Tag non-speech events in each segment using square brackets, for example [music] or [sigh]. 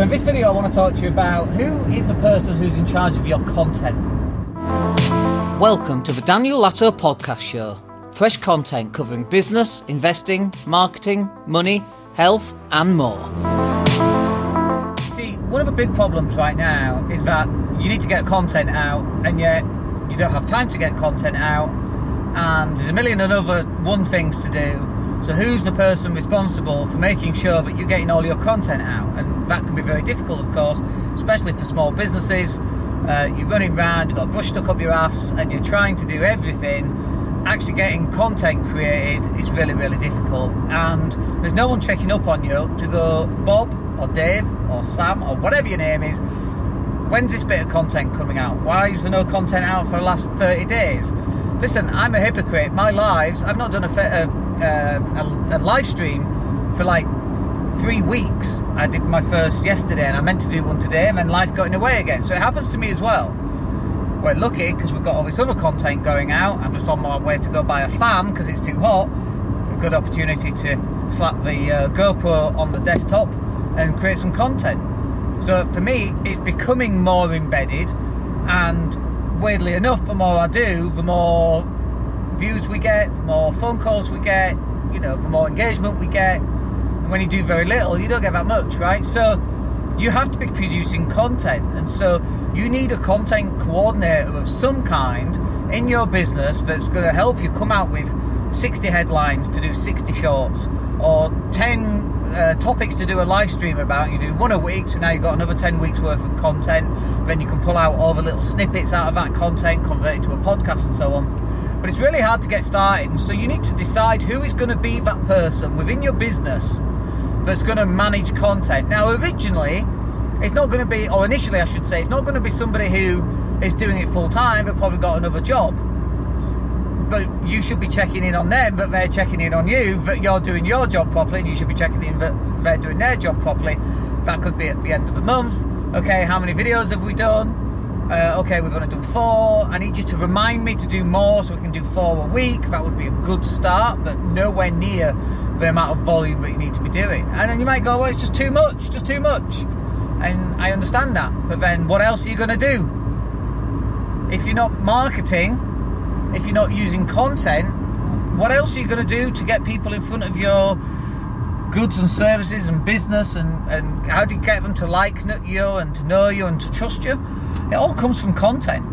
So in this video I want to talk to you about who is the person who's in charge of your content. Welcome to the Daniel Latto Podcast Show. Fresh content covering business, investing, marketing, money, health, and more. See, one of the big problems right now is that you need to get content out, and yet you don't have time to get content out, and there's a million and other one things to do. So who's the person responsible for making sure that you're getting all your content out? And that can be very difficult, of course, especially for small businesses. Uh, you're running around, you've got a brush stuck up your ass, and you're trying to do everything. Actually, getting content created is really, really difficult, and there's no one checking up on you to go, Bob or Dave or Sam or whatever your name is. When's this bit of content coming out? Why is there no content out for the last 30 days? Listen, I'm a hypocrite. My lives, I've not done a, a, a, a live stream for like three weeks. I did my first yesterday and I meant to do one today and then life got in the way again. So it happens to me as well. We're lucky because we've got all this other content going out. I'm just on my way to go buy a fan because it's too hot. A good opportunity to slap the uh, GoPro on the desktop and create some content. So for me, it's becoming more embedded and weirdly enough, the more I do, the more views we get, the more phone calls we get, you know, the more engagement we get. And when you do very little, you don't get that much, right? So you have to be producing content. And so you need a content coordinator of some kind in your business that's going to help you come out with 60 headlines to do 60 shorts or 10 uh, topics to do a live stream about. You do one a week, so now you've got another 10 weeks worth of content. Then you can pull out all the little snippets out of that content, convert it to a podcast, and so on. But it's really hard to get started, so you need to decide who is going to be that person within your business that's going to manage content. Now, originally, it's not going to be, or initially, I should say, it's not going to be somebody who is doing it full time but probably got another job but you should be checking in on them, but they're checking in on you, that you're doing your job properly, and you should be checking in that they're doing their job properly. That could be at the end of the month. Okay, how many videos have we done? Uh, okay, we're going to do four. I need you to remind me to do more so we can do four a week. That would be a good start, but nowhere near the amount of volume that you need to be doing. And then you might go, well, it's just too much, just too much. And I understand that. But then what else are you going to do? If you're not marketing, if you're not using content, what else are you going to do to get people in front of your goods and services and business and, and how do you get them to like you and to know you and to trust you? It all comes from content.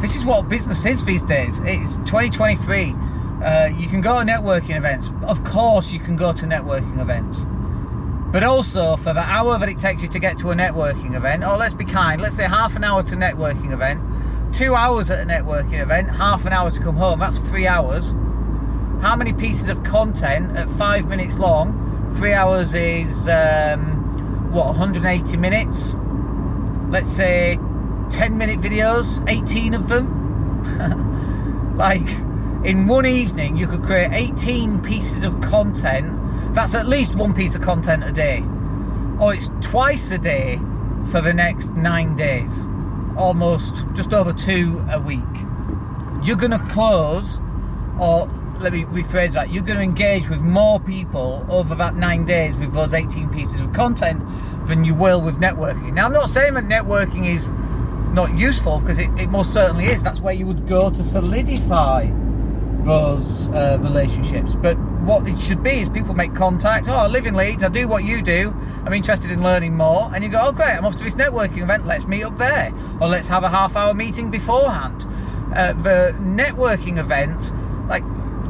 This is what business is these days. It's 2023. Uh, you can go to networking events. Of course, you can go to networking events. But also, for the hour that it takes you to get to a networking event, or let's be kind, let's say half an hour to networking event, two hours at a networking event, half an hour to come home, that's three hours. How many pieces of content at five minutes long? Three hours is, um, what, 180 minutes? Let's say 10 minute videos, 18 of them. [laughs] like, in one evening, you could create 18 pieces of content. That's at least one piece of content a day. Or it's twice a day for the next nine days almost just over two a week. You're going to close, or let me rephrase that, you're going to engage with more people over that nine days with those 18 pieces of content than you will with networking. Now, I'm not saying that networking is not useful because it, it most certainly is. That's where you would go to solidify those uh, relationships. But what it should be is people make contact. Oh, I live in Leeds. I do what you do. I'm interested in learning more. And you go, oh, great. I'm off to this networking event. Let's meet up there, or let's have a half-hour meeting beforehand. Uh, the networking event,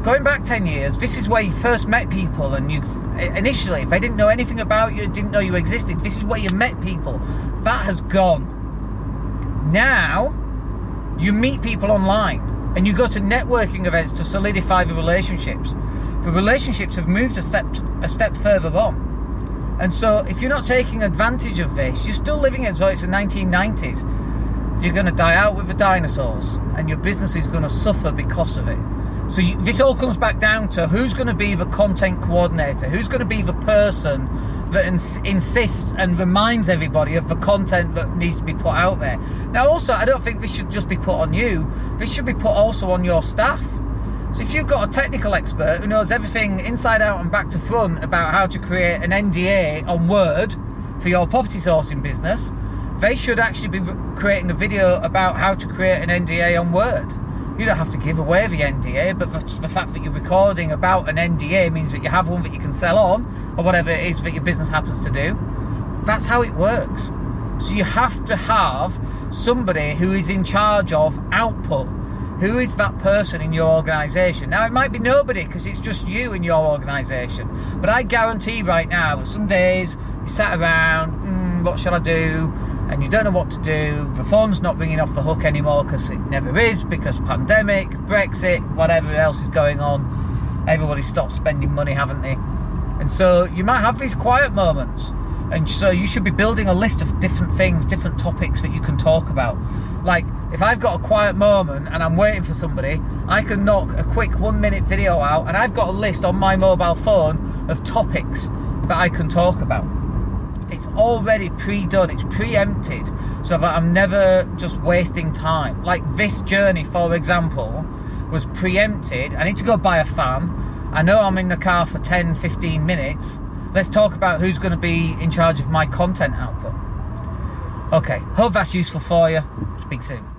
going back 10 years, this is where you first met people, and you initially, if they didn't know anything about you, didn't know you existed, this is where you met people. That has gone. Now, you meet people online and you go to networking events to solidify the relationships. The relationships have moved a step a step further on. And so if you're not taking advantage of this, you're still living as though it's the 1990s. You're going to die out with the dinosaurs and your business is going to suffer because of it. So you, this all comes back down to who's going to be the content coordinator, who's going to be the person that ins- insists and reminds everybody of the content that needs to be put out there. Now, also, I don't think this should just be put on you. This should be put also on your staff. So if you've got a technical expert who knows everything inside out and back to front about how to create an NDA on Word, for your property sourcing business, they should actually be creating a video about how to create an NDA on Word. You don't have to give away the NDA, but the, the, fact that you're recording about an NDA means that you have one that you can sell on, or whatever it is that your business happens to do. That's how it works. So you have to have somebody who is in charge of output. Who is that person in your organisation? Now, it might be nobody because it's just you in your organisation. But I guarantee right now some days you sat around, mm, what shall I do? And you don't know what to do. The phone's not ringing off the hook anymore because it never is because pandemic, Brexit, whatever else is going on. Everybody stopped spending money, haven't they? And so you might have these quiet moments. And so you should be building a list of different things, different topics that you can talk about. Like if I've got a quiet moment and I'm waiting for somebody, I can knock a quick one minute video out and I've got a list on my mobile phone of topics that I can talk about it's already pre-done it's preempted. So that i'm never just wasting time. Like this journey for example was preempted. I need to go buy a fan. I know i'm in the car for 10 15 minutes. Let's talk about who's going to be in charge of my content output. Okay hope that's useful for you. Speak soon